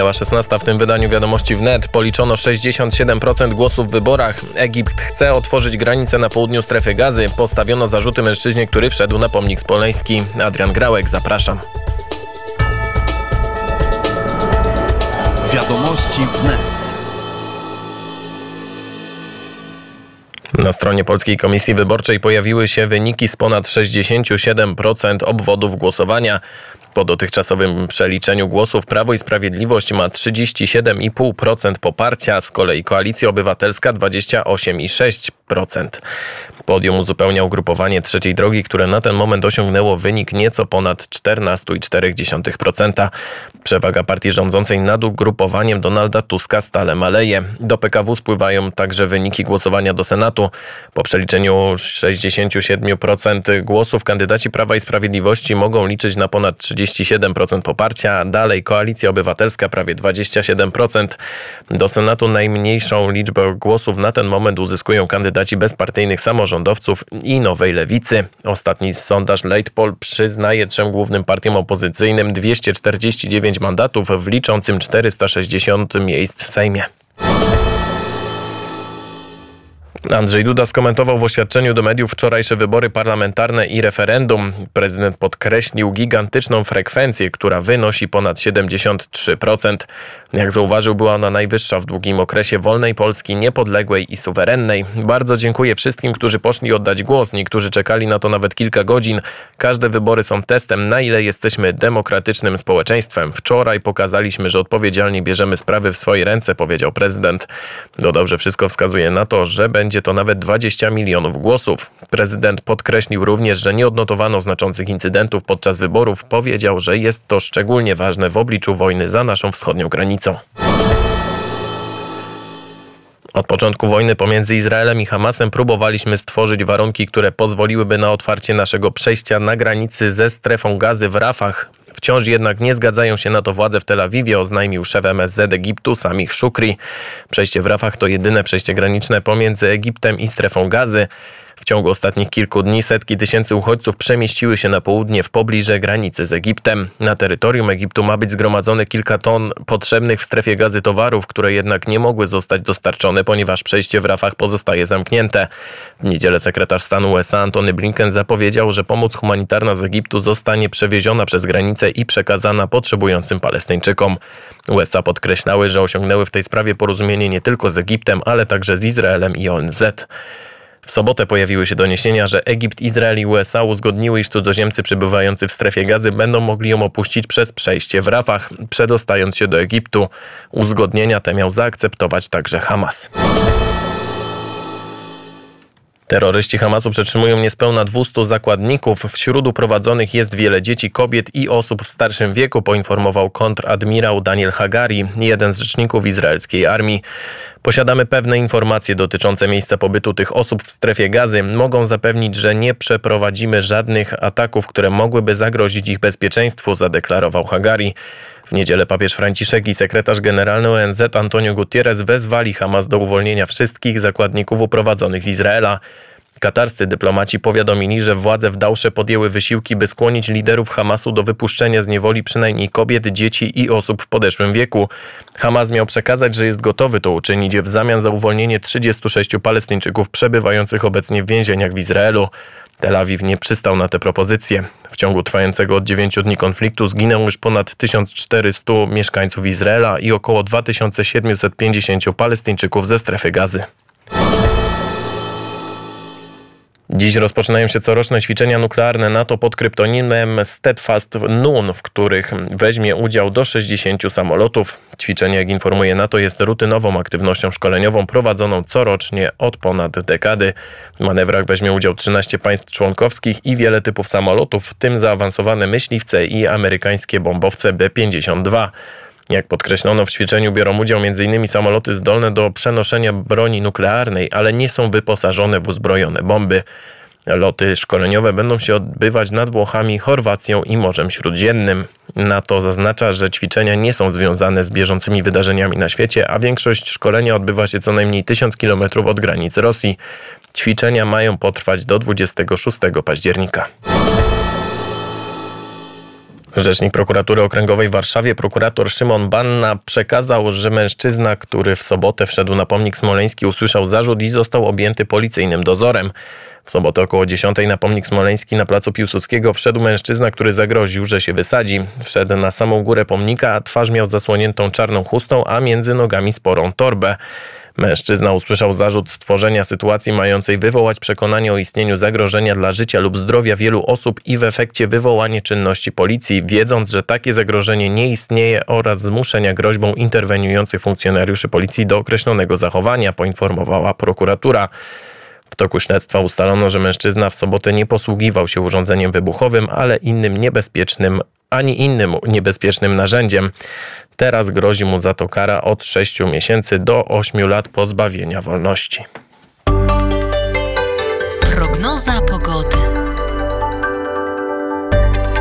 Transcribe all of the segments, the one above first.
Minęła 16 w tym wydaniu wiadomości wnet. Policzono 67% głosów w wyborach. Egipt chce otworzyć granice na południu strefy gazy. Postawiono zarzuty mężczyźnie, który wszedł na pomnik Smoleński. Adrian Grałek, zapraszam. Wiadomości wnet. Na stronie Polskiej Komisji Wyborczej pojawiły się wyniki z ponad 67% obwodów głosowania. Po dotychczasowym przeliczeniu głosów Prawo i Sprawiedliwość ma 37,5% poparcia, z kolei Koalicja Obywatelska 28,6%. Podium uzupełnia ugrupowanie trzeciej drogi, które na ten moment osiągnęło wynik nieco ponad 14,4%. Przewaga partii rządzącej nad ugrupowaniem Donalda Tuska stale maleje. Do PKW spływają także wyniki głosowania do Senatu. Po przeliczeniu 67% głosów kandydaci Prawa i Sprawiedliwości mogą liczyć na ponad 37% poparcia. Dalej Koalicja Obywatelska prawie 27%. Do Senatu najmniejszą liczbę głosów na ten moment uzyskują kandydaci bezpartyjnych samorządowców i Nowej Lewicy. Ostatni sondaż Leitpol przyznaje trzem głównym partiom opozycyjnym 249 mandatów w liczącym 460 miejsc w Sejmie. Andrzej Duda skomentował w oświadczeniu do mediów wczorajsze wybory parlamentarne i referendum. Prezydent podkreślił gigantyczną frekwencję, która wynosi ponad 73%. Jak zauważył, była ona najwyższa w długim okresie wolnej Polski, niepodległej i suwerennej. Bardzo dziękuję wszystkim, którzy poszli oddać głos. Niektórzy czekali na to nawet kilka godzin. Każde wybory są testem, na ile jesteśmy demokratycznym społeczeństwem. Wczoraj pokazaliśmy, że odpowiedzialnie bierzemy sprawy w swoje ręce, powiedział prezydent. Dodał, że wszystko wskazuje na to, że będzie będzie to nawet 20 milionów głosów. Prezydent podkreślił również, że nie odnotowano znaczących incydentów podczas wyborów. Powiedział, że jest to szczególnie ważne w obliczu wojny za naszą wschodnią granicą. Od początku wojny pomiędzy Izraelem i Hamasem próbowaliśmy stworzyć warunki, które pozwoliłyby na otwarcie naszego przejścia na granicy ze strefą gazy w Rafach. Wciąż jednak nie zgadzają się na to władze w Tel Awiwie, oznajmił szef MSZ Egiptu Samich Shukri. Przejście w Rafach to jedyne przejście graniczne pomiędzy Egiptem i strefą gazy. W ciągu ostatnich kilku dni setki tysięcy uchodźców przemieściły się na południe w pobliże granicy z Egiptem. Na terytorium Egiptu ma być zgromadzone kilka ton potrzebnych w strefie gazy towarów, które jednak nie mogły zostać dostarczone, ponieważ przejście w Rafach pozostaje zamknięte. W niedzielę sekretarz stanu USA Antony Blinken zapowiedział, że pomoc humanitarna z Egiptu zostanie przewieziona przez granicę i przekazana potrzebującym Palestyńczykom. USA podkreślały, że osiągnęły w tej sprawie porozumienie nie tylko z Egiptem, ale także z Izraelem i ONZ. W sobotę pojawiły się doniesienia, że Egipt, Izrael i USA uzgodniły, iż cudzoziemcy przebywający w strefie gazy będą mogli ją opuścić przez przejście w Rafach, przedostając się do Egiptu. Uzgodnienia te miał zaakceptować także Hamas. Terroryści Hamasu przetrzymują niespełna 200 zakładników. Wśród uprowadzonych jest wiele dzieci, kobiet i osób w starszym wieku, poinformował kontradmirał Daniel Hagari, jeden z rzeczników izraelskiej armii. Posiadamy pewne informacje dotyczące miejsca pobytu tych osób w strefie gazy. Mogą zapewnić, że nie przeprowadzimy żadnych ataków, które mogłyby zagrozić ich bezpieczeństwu, zadeklarował Hagari. W niedzielę papież Franciszek i sekretarz generalny ONZ Antonio Gutierrez wezwali Hamas do uwolnienia wszystkich zakładników uprowadzonych z Izraela. Katarscy dyplomaci powiadomili, że władze w Dałsze podjęły wysiłki, by skłonić liderów Hamasu do wypuszczenia z niewoli przynajmniej kobiet, dzieci i osób w podeszłym wieku. Hamas miał przekazać, że jest gotowy to uczynić w zamian za uwolnienie 36 Palestyńczyków przebywających obecnie w więzieniach w Izraelu. Tel Awiw nie przystał na te propozycje. W ciągu trwającego od 9 dni konfliktu zginęło już ponad 1400 mieszkańców Izraela i około 2750 Palestyńczyków ze strefy gazy. Dziś rozpoczynają się coroczne ćwiczenia nuklearne NATO pod kryptonimem Steadfast Nun, w których weźmie udział do 60 samolotów. Ćwiczenie, jak informuje NATO, jest rutynową aktywnością szkoleniową prowadzoną corocznie od ponad dekady. W manewrach weźmie udział 13 państw członkowskich i wiele typów samolotów, w tym zaawansowane myśliwce i amerykańskie bombowce B-52. Jak podkreślono, w ćwiczeniu biorą udział m.in. samoloty zdolne do przenoszenia broni nuklearnej, ale nie są wyposażone w uzbrojone bomby. Loty szkoleniowe będą się odbywać nad Włochami, Chorwacją i Morzem Śródziemnym. NATO zaznacza, że ćwiczenia nie są związane z bieżącymi wydarzeniami na świecie, a większość szkolenia odbywa się co najmniej 1000 km od granicy Rosji. Ćwiczenia mają potrwać do 26 października. Rzecznik prokuratury okręgowej w Warszawie, prokurator Szymon Banna, przekazał, że mężczyzna, który w sobotę wszedł na pomnik smoleński, usłyszał zarzut i został objęty policyjnym dozorem. W sobotę około 10 na pomnik smoleński na placu Piłsudskiego wszedł mężczyzna, który zagroził, że się wysadzi. Wszedł na samą górę pomnika, a twarz miał zasłoniętą czarną chustą, a między nogami sporą torbę. Mężczyzna usłyszał zarzut stworzenia sytuacji mającej wywołać przekonanie o istnieniu zagrożenia dla życia lub zdrowia wielu osób i w efekcie wywołanie czynności policji, wiedząc, że takie zagrożenie nie istnieje oraz zmuszenia groźbą interweniujących funkcjonariuszy policji do określonego zachowania, poinformowała prokuratura. W toku śledztwa ustalono, że mężczyzna w sobotę nie posługiwał się urządzeniem wybuchowym, ale innym niebezpiecznym ani innym niebezpiecznym narzędziem. Teraz grozi mu za to kara od 6 miesięcy do 8 lat pozbawienia wolności. Prognoza pogody.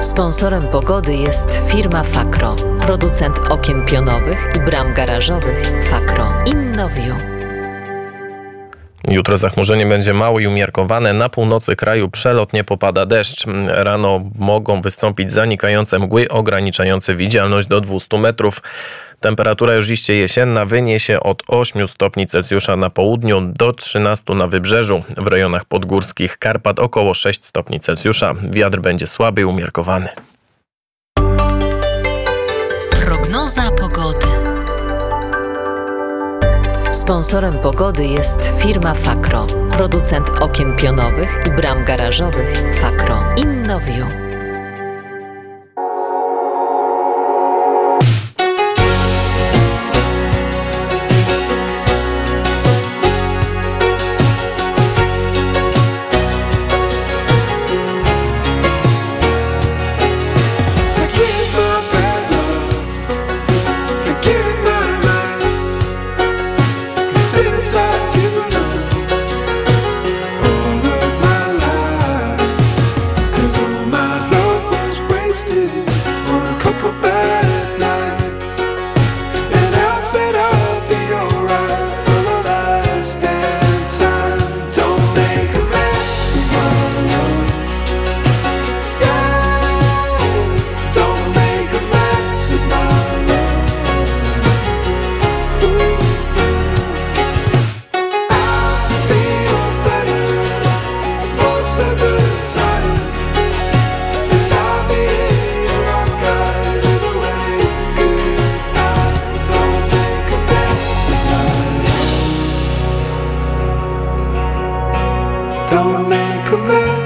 Sponsorem pogody jest firma Fakro, producent okien pionowych i bram garażowych Fakro. Innowiu. Jutro zachmurzenie będzie małe i umiarkowane. Na północy kraju przelotnie popada deszcz. Rano mogą wystąpić zanikające mgły ograniczające widzialność do 200 metrów. Temperatura już liście jesienna wyniesie od 8 stopni Celsjusza na południu do 13 na wybrzeżu. W rejonach podgórskich Karpat około 6 stopni Celsjusza. Wiatr będzie słaby i umiarkowany. Prognoza pogody. Sponsorem pogody jest firma Fakro, producent okien pionowych i bram garażowych Fakro.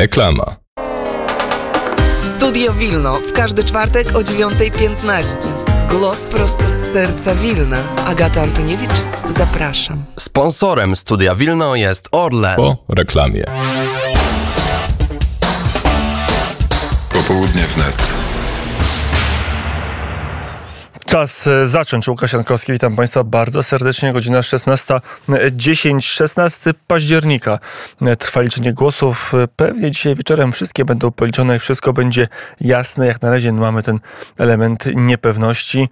Reklama. Studio Wilno w każdy czwartek o 9.15. Głos prosto z serca Wilna. Agata Antoniewicz, zapraszam. Sponsorem Studia Wilno jest Orlen. Po reklamie. Popołudnie wnet. Czas e, zacząć. Łukasz Jankowski, witam Państwa bardzo serdecznie. Godzina 16.10, 16 października. E, trwa liczenie głosów. E, pewnie dzisiaj wieczorem wszystkie będą policzone i wszystko będzie jasne. Jak na razie mamy ten element niepewności.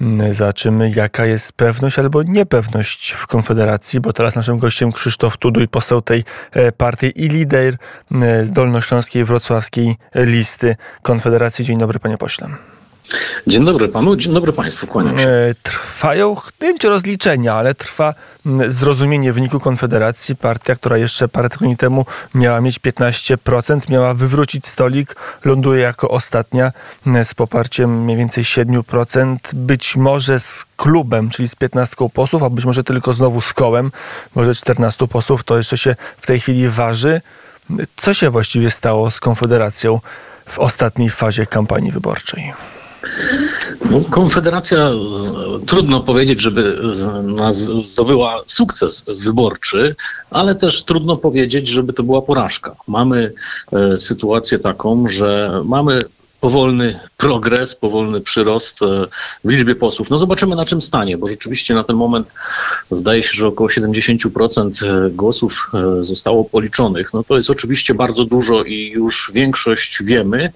Mm, zobaczymy, jaka jest pewność albo niepewność w Konfederacji, bo teraz naszym gościem Krzysztof Tuduj, poseł tej partii i lider dolnośląskiej, wrocławskiej listy Konfederacji. Dzień dobry, panie pośle. Dzień dobry panu, dzień dobry państwu, kłaniam się. E, trwają, nie wiem rozliczenia, ale trwa zrozumienie wyniku Konfederacji. Partia, która jeszcze parę tygodni temu miała mieć 15%, miała wywrócić stolik, ląduje jako ostatnia z poparciem mniej więcej 7%. Być może z klubem, czyli z 15 posłów, a być może tylko znowu z kołem, może 14 posłów, to jeszcze się w tej chwili waży. Co się właściwie stało z Konfederacją w ostatniej fazie kampanii wyborczej? No, Konfederacja, trudno powiedzieć, żeby zdobyła sukces wyborczy, ale też trudno powiedzieć, żeby to była porażka. Mamy e, sytuację taką, że mamy powolny progres, powolny przyrost e, w liczbie posłów. No zobaczymy na czym stanie, bo rzeczywiście na ten moment zdaje się, że około 70% e, głosów zostało policzonych. No to jest oczywiście bardzo dużo i już większość wiemy,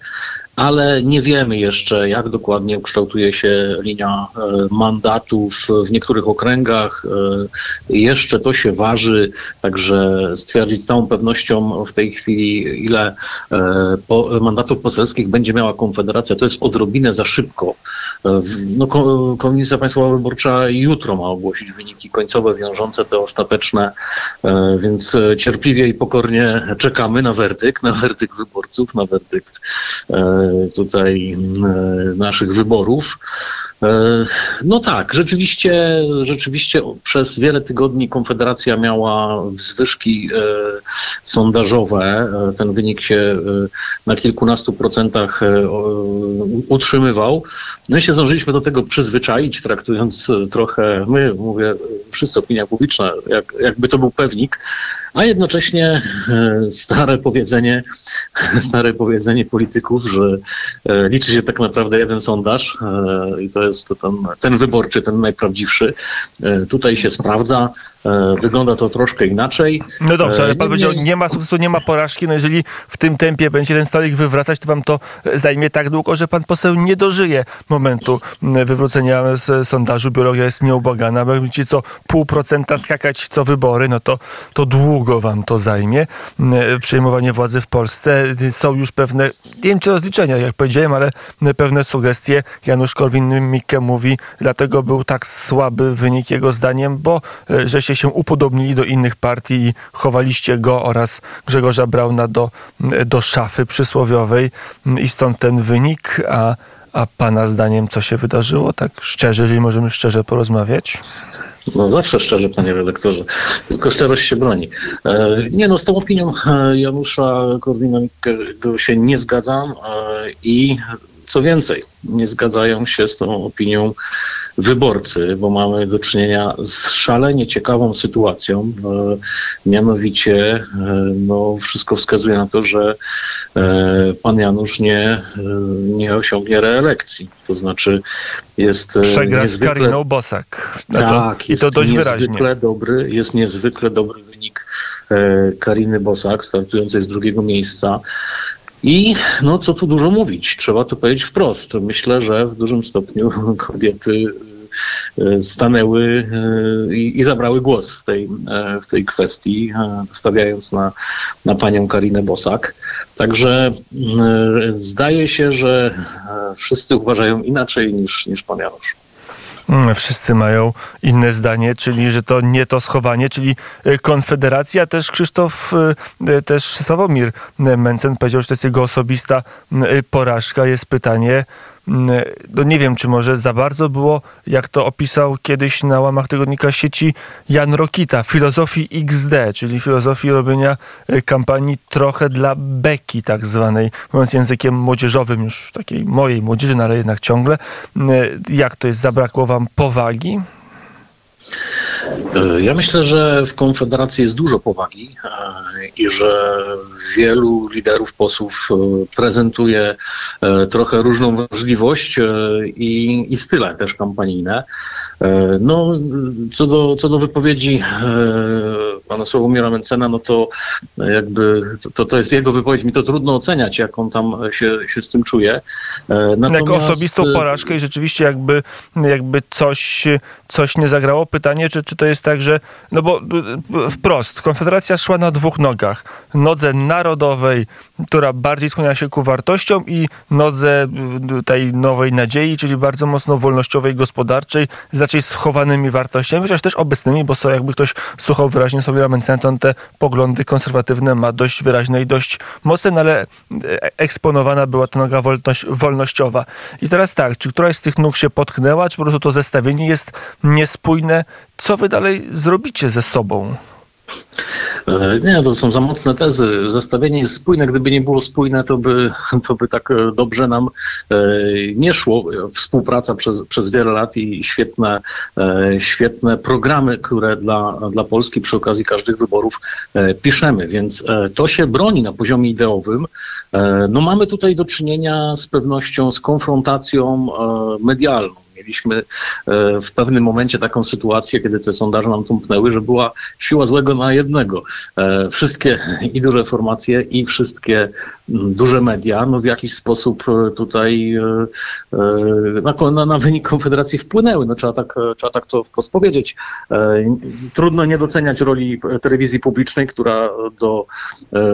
ale nie wiemy jeszcze, jak dokładnie kształtuje się linia e, mandatów w niektórych okręgach. E, jeszcze to się waży, także stwierdzić z całą pewnością w tej chwili, ile e, mandatów poselskich będzie miała Konfederacja, to jest odrobinę za szybko. No, Komisja Państwowa Wyborcza jutro ma ogłosić wyniki końcowe, wiążące te ostateczne, więc cierpliwie i pokornie czekamy na werdykt, na werdykt wyborców, na werdykt tutaj mm, naszych wyborów. E, no tak, rzeczywiście, rzeczywiście przez wiele tygodni Konfederacja miała zwyżki e, sondażowe. E, ten wynik się na kilkunastu procentach utrzymywał. My się zdążyliśmy do tego przyzwyczaić, traktując trochę, my, mówię, wszyscy opinia publiczna, jak, jakby to był pewnik, a jednocześnie stare powiedzenie, stare powiedzenie polityków, że liczy się tak naprawdę jeden sondaż i to jest ten, ten wyborczy, ten najprawdziwszy. E, tutaj się sprawdza. E, wygląda to troszkę inaczej. No dobrze, ale pan powiedział, nie ma sukcesu, nie ma porażki. No jeżeli w tym tempie będzie ten stolik wywracać, to wam to zajmie tak długo, że pan poseł nie dożyje momentu wywrócenia z sondażu. Biologia jest nieubłagana. Będziecie co pół procenta skakać co wybory, no to, to długo wam to zajmie. Przejmowanie władzy w Polsce. Są już pewne, nie wiem czy rozliczenia, jak powiedziałem, ale pewne sugestie. Janusz Korwin-Mikke mówi, dlatego był tak słaby wynik jego zdaniem, bo e, że się się upodobnili do innych partii i chowaliście go oraz Grzegorza Brauna do, do szafy przysłowiowej i stąd ten wynik, a, a pana zdaniem co się wydarzyło? Tak szczerze, jeżeli możemy szczerze porozmawiać? No zawsze szczerze, panie redaktorze. Tylko szczerość się broni. E, nie no, z tą opinią e, Janusza Korwina się nie zgadzam e, i co więcej, nie zgadzają się z tą opinią wyborcy, bo mamy do czynienia z szalenie ciekawą sytuacją. E, mianowicie e, no, wszystko wskazuje na to, że e, pan Janusz nie, nie osiągnie reelekcji. To znaczy jest Przegra niezwykle... z Kariną Bosak. tak, i to dość niezwykle wyraźnie. Dobry, jest niezwykle dobry wynik Kariny Bosak, startującej z drugiego miejsca. I no co tu dużo mówić, trzeba to powiedzieć wprost. Myślę, że w dużym stopniu kobiety e, stanęły e, i, zabrały głos w tej, e, w tej kwestii, stawiając na, na panią Karinę Bosak. Także zdaje się, że wszyscy uważają inaczej niż, niż pan Janusz. Mm, wszyscy mają inne zdanie, czyli że to nie to schowanie, czyli e, Konfederacja. Też Krzysztof, e, e, też Sławomir Mencen powiedział, że to jest jego osobista porażka. Jest pytanie, no nie wiem, czy może za bardzo było, jak to opisał kiedyś na łamach tygodnika sieci Jan Rokita, filozofii XD, czyli filozofii robienia y, kampanii trochę dla beki tak zwanej, mówiąc językiem młodzieżowym, już takiej mojej młodzieży, no ale jednak ciągle. Mm, jak to jest, zabrakło wam powagi? Ja myślę, że w Konfederacji jest dużo powagi i że wielu liderów, posłów prezentuje trochę różną wrażliwość i, i style też kampanijne. E, no, co do, co do wypowiedzi e, pana Sławomira Mencena, no to jakby to, to jest jego wypowiedź, mi to trudno oceniać, jak on tam się, się z tym czuje. E, natomiast... Jako osobistą porażkę i rzeczywiście jakby, jakby coś, coś nie zagrało. Pytanie, czy, czy to jest tak, że, no bo wprost, Konfederacja szła na dwóch nogach. Nodze narodowej, która bardziej skłania się ku wartościom i nodze tej nowej nadziei, czyli bardzo mocno wolnościowej, gospodarczej, z raczej schowanymi wartościami, chociaż też obecnymi, bo so, jakby ktoś słuchał wyraźnie sobie Mencenton, te poglądy konserwatywne ma dość wyraźne i dość mocne, no ale e, eksponowana była ta noga wolność, wolnościowa. I teraz tak, czy któraś z tych nóg się potknęła, czy po prostu to zestawienie jest niespójne? Co wy dalej zrobicie ze sobą? E, nie, to są za mocne tezy. Zestawienie jest spójne. Gdyby nie było spójne, to by, to by tak e, dobrze nam e, nie szło. Współpraca przez, przez wiele lat i świetne, świetne programy, które dla, dla Polski przy okazji każdych wyborów piszemy. Więc to się broni na poziomie ideowym. No mamy tutaj do czynienia z pewnością z konfrontacją medialną. Mieliśmy e, w pewnym momencie taką sytuację, kiedy te sondaże nam tąpnęły, że była siła złego na jednego. E, wszystkie i duże formacje, i wszystkie duże media, no w jakiś sposób e, tutaj na, na, wynik Konfederacji wpłynęły. No trzeba tak, trzeba tak to wprost powiedzieć. Trudno nie doceniać roli telewizji publicznej, która do,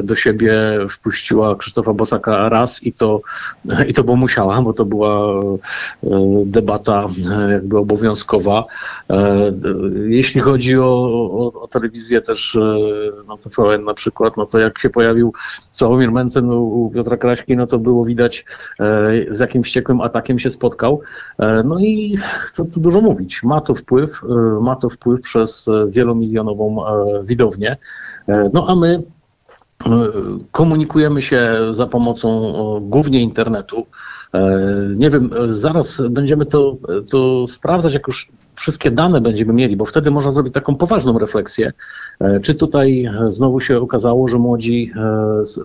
do siebie wpuściła Krzysztofa Bosaka raz i to, i to bo musiała, bo to była debata E, jakby obowiązkowa. E, jeśli chodzi o, o, o telewizję też e, na TVN na przykład, no to jak się pojawił Sławomir Mencen u Piotra Kraśki, no to było widać z jakim wściekłym atakiem się spotkał. No i co tu dużo mówić, ma to wpływ, ma to wpływ przez wielomilionową widownię. No a my komunikujemy się za pomocą głównie internetu. E, nie wiem, e, zaraz będziemy to, to sprawdzać, jak już wszystkie dane będziemy mieli, bo wtedy można zrobić taką poważną refleksję. E, czy tutaj znowu się okazało, że młodzi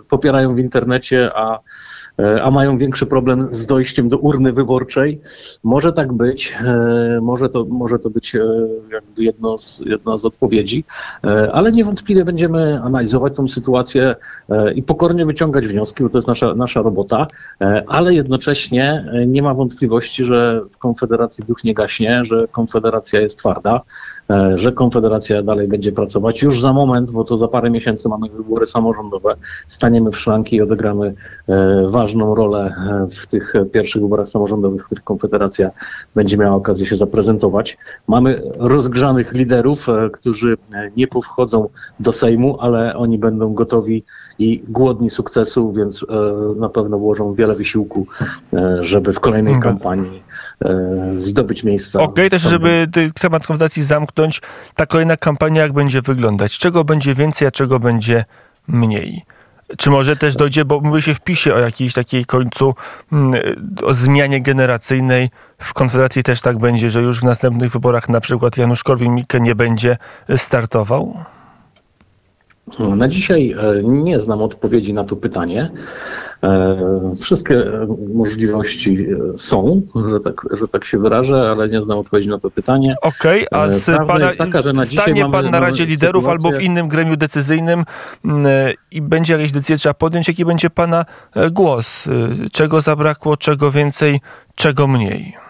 popierają w internecie, a a mają większy problem z dojściem do urny wyborczej. Może tak być, e, może to, może to być e, jakby jedno z, jedna z odpowiedzi, ale niewątpliwie będziemy analizować tą sytuację i pokornie wyciągać wnioski, bo to jest nasza, nasza robota, ale jednocześnie nie ma wątpliwości, że w Konfederacji duch nie gaśnie, że Konfederacja jest twarda, E, że Konfederacja dalej będzie pracować. Już za moment, bo to za parę miesięcy mamy wybory samorządowe, staniemy w szranki i odegramy e, ważną rolę e, w tych pierwszych wyborach samorządowych, w których Konfederacja będzie miała okazję się zaprezentować. Mamy rozgrzanych liderów, którzy nie powchodzą do Sejmu, ale oni będą gotowi i głodni sukcesu, więc na pewno włożą wiele wysiłku, żeby w kolejnej mhm. kampanii zdobyć miejsca. Okej, okay, też żeby temat Konfederacji zamknąć, ta kolejna kampania jak będzie wyglądać? Czego będzie więcej, a czego będzie mniej? Czy może też dojdzie, bo mówi się w PiSie o jakiejś takiej końcu, mm, o zmianie generacyjnej. W Konfederacji też tak będzie, że już w następnych wyborach na przykład Janusz Korwin-Mikke nie będzie startował? Na dzisiaj e, nie znam odpowiedzi na to pytanie. E, wszystkie możliwości e, są, że tak, że tak się wyrażę, ale nie znam odpowiedzi na to pytanie. Okej, okay, a z pana, taka, stanie pan na Radzie Liderów sytuację... albo w innym gremium decyzyjnym i będzie jakaś decyzja trzeba podjąć, jaki będzie pana głos? Czego zabrakło, czego więcej, czego mniej?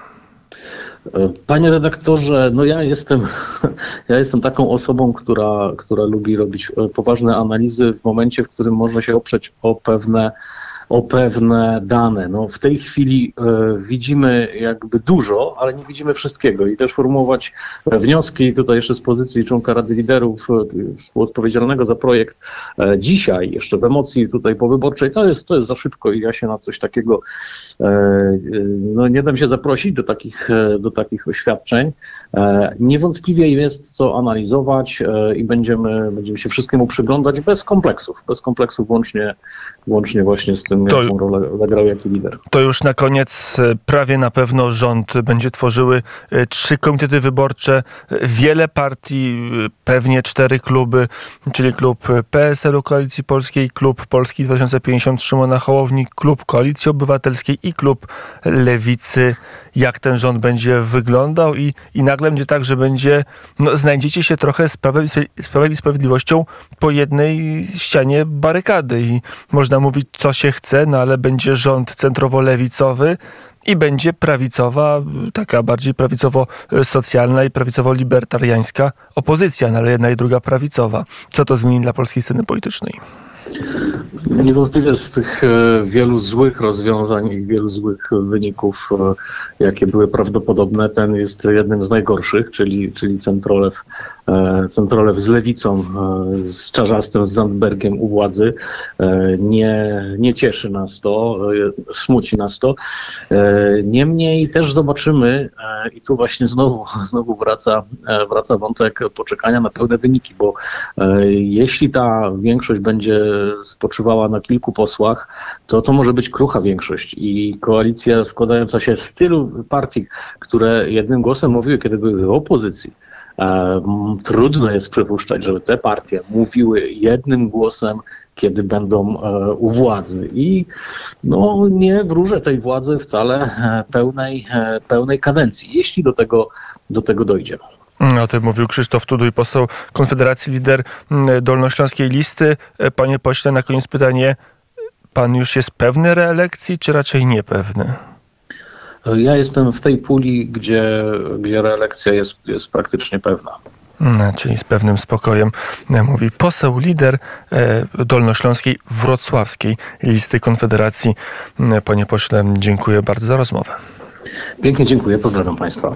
Panie redaktorze, no ja jestem, ja jestem taką osobą, która, która lubi robić poważne analizy w momencie, w którym można się oprzeć o pewne o pewne dane. No, w tej chwili e, widzimy jakby dużo, ale nie widzimy wszystkiego i też formułować wnioski tutaj jeszcze z pozycji członka Rady Liderów e, współodpowiedzialnego za projekt e, dzisiaj, jeszcze w emocji tutaj powyborczej, to jest, to jest za szybko i ja się na coś takiego e, no, nie dam się zaprosić do takich, e, do takich oświadczeń. E, niewątpliwie jest co analizować i będziemy, będziemy się wszystkiemu przyglądać bez kompleksów, bez kompleksów łącznie, łącznie właśnie z tym To- jaką rolę zagrał jako lider. To już na koniec e, prawie na pewno rząd będzie tworzyły e, trzy komitety wyborcze, e, wiele partii, pewnie cztery kluby, czyli klub PSL-u Koalicji Polskiej, klub Polski 2050 Szymona Hołowni, klub Koalicji Obywatelskiej i klub Lewicy. Jak ten rząd będzie wyglądał i, i nagle będzie tak, że będzie, no, znajdziecie się trochę z Prawem i Sprawiedliwością po jednej ścianie barykady i można mówić co się chce, no ale będzie rząd centrowo-lewicowy i będzie prawicowa, taka bardziej prawicowo-socjalna i prawicowo-libertariańska opozycja, no ale jedna i druga prawicowa. Co to zmieni dla polskiej sceny politycznej? Niewątpliwie z tych e, wielu złych rozwiązań i wielu złych wyników, e, jakie były prawdopodobne, ten jest jednym z najgorszych, czyli, czyli Centrolew, e, Centrolew z lewicą, z Czarzastym, z Zandbergiem u władzy. Nie, nie cieszy nas to, smuci nas to. Niemniej też zobaczymy, i tu właśnie znowu, znowu wraca, wraca wątek poczekania na pełne wyniki, bo jeśli ta większość będzie spoczywała na kilku posłach, to to może być krucha większość i koalicja składająca się z tylu partii, które jednym głosem mówiły, kiedy były w opozycji, e, trudno jest przypuszczać, żeby te partie mówiły jednym głosem, kiedy będą e, u władzy. I no, nie wróżę tej władzy wcale e, pełnej, pełnej kadencji, jeśli do tego, do tego dojdzie. O tym mówił Krzysztof Tuduj, poseł Konfederacji, lider mm, Dolnośląskiej Listy. E, Panie pośle, na koniec pytanie. Pan już jest pewny reelekcji, czy raczej niepewny? Ja jestem w tej puli, gdzie, gdzie reelekcja jest, jest praktycznie pewna. No, czyli z pewnym spokojem e, mówi poseł, lider e, Dolnośląskiej Wrocławskiej Listy Konfederacji. Mm, Panie pośle, dziękuję bardzo za rozmowę. Pięknie dziękuję, pozdrawiam Państwa.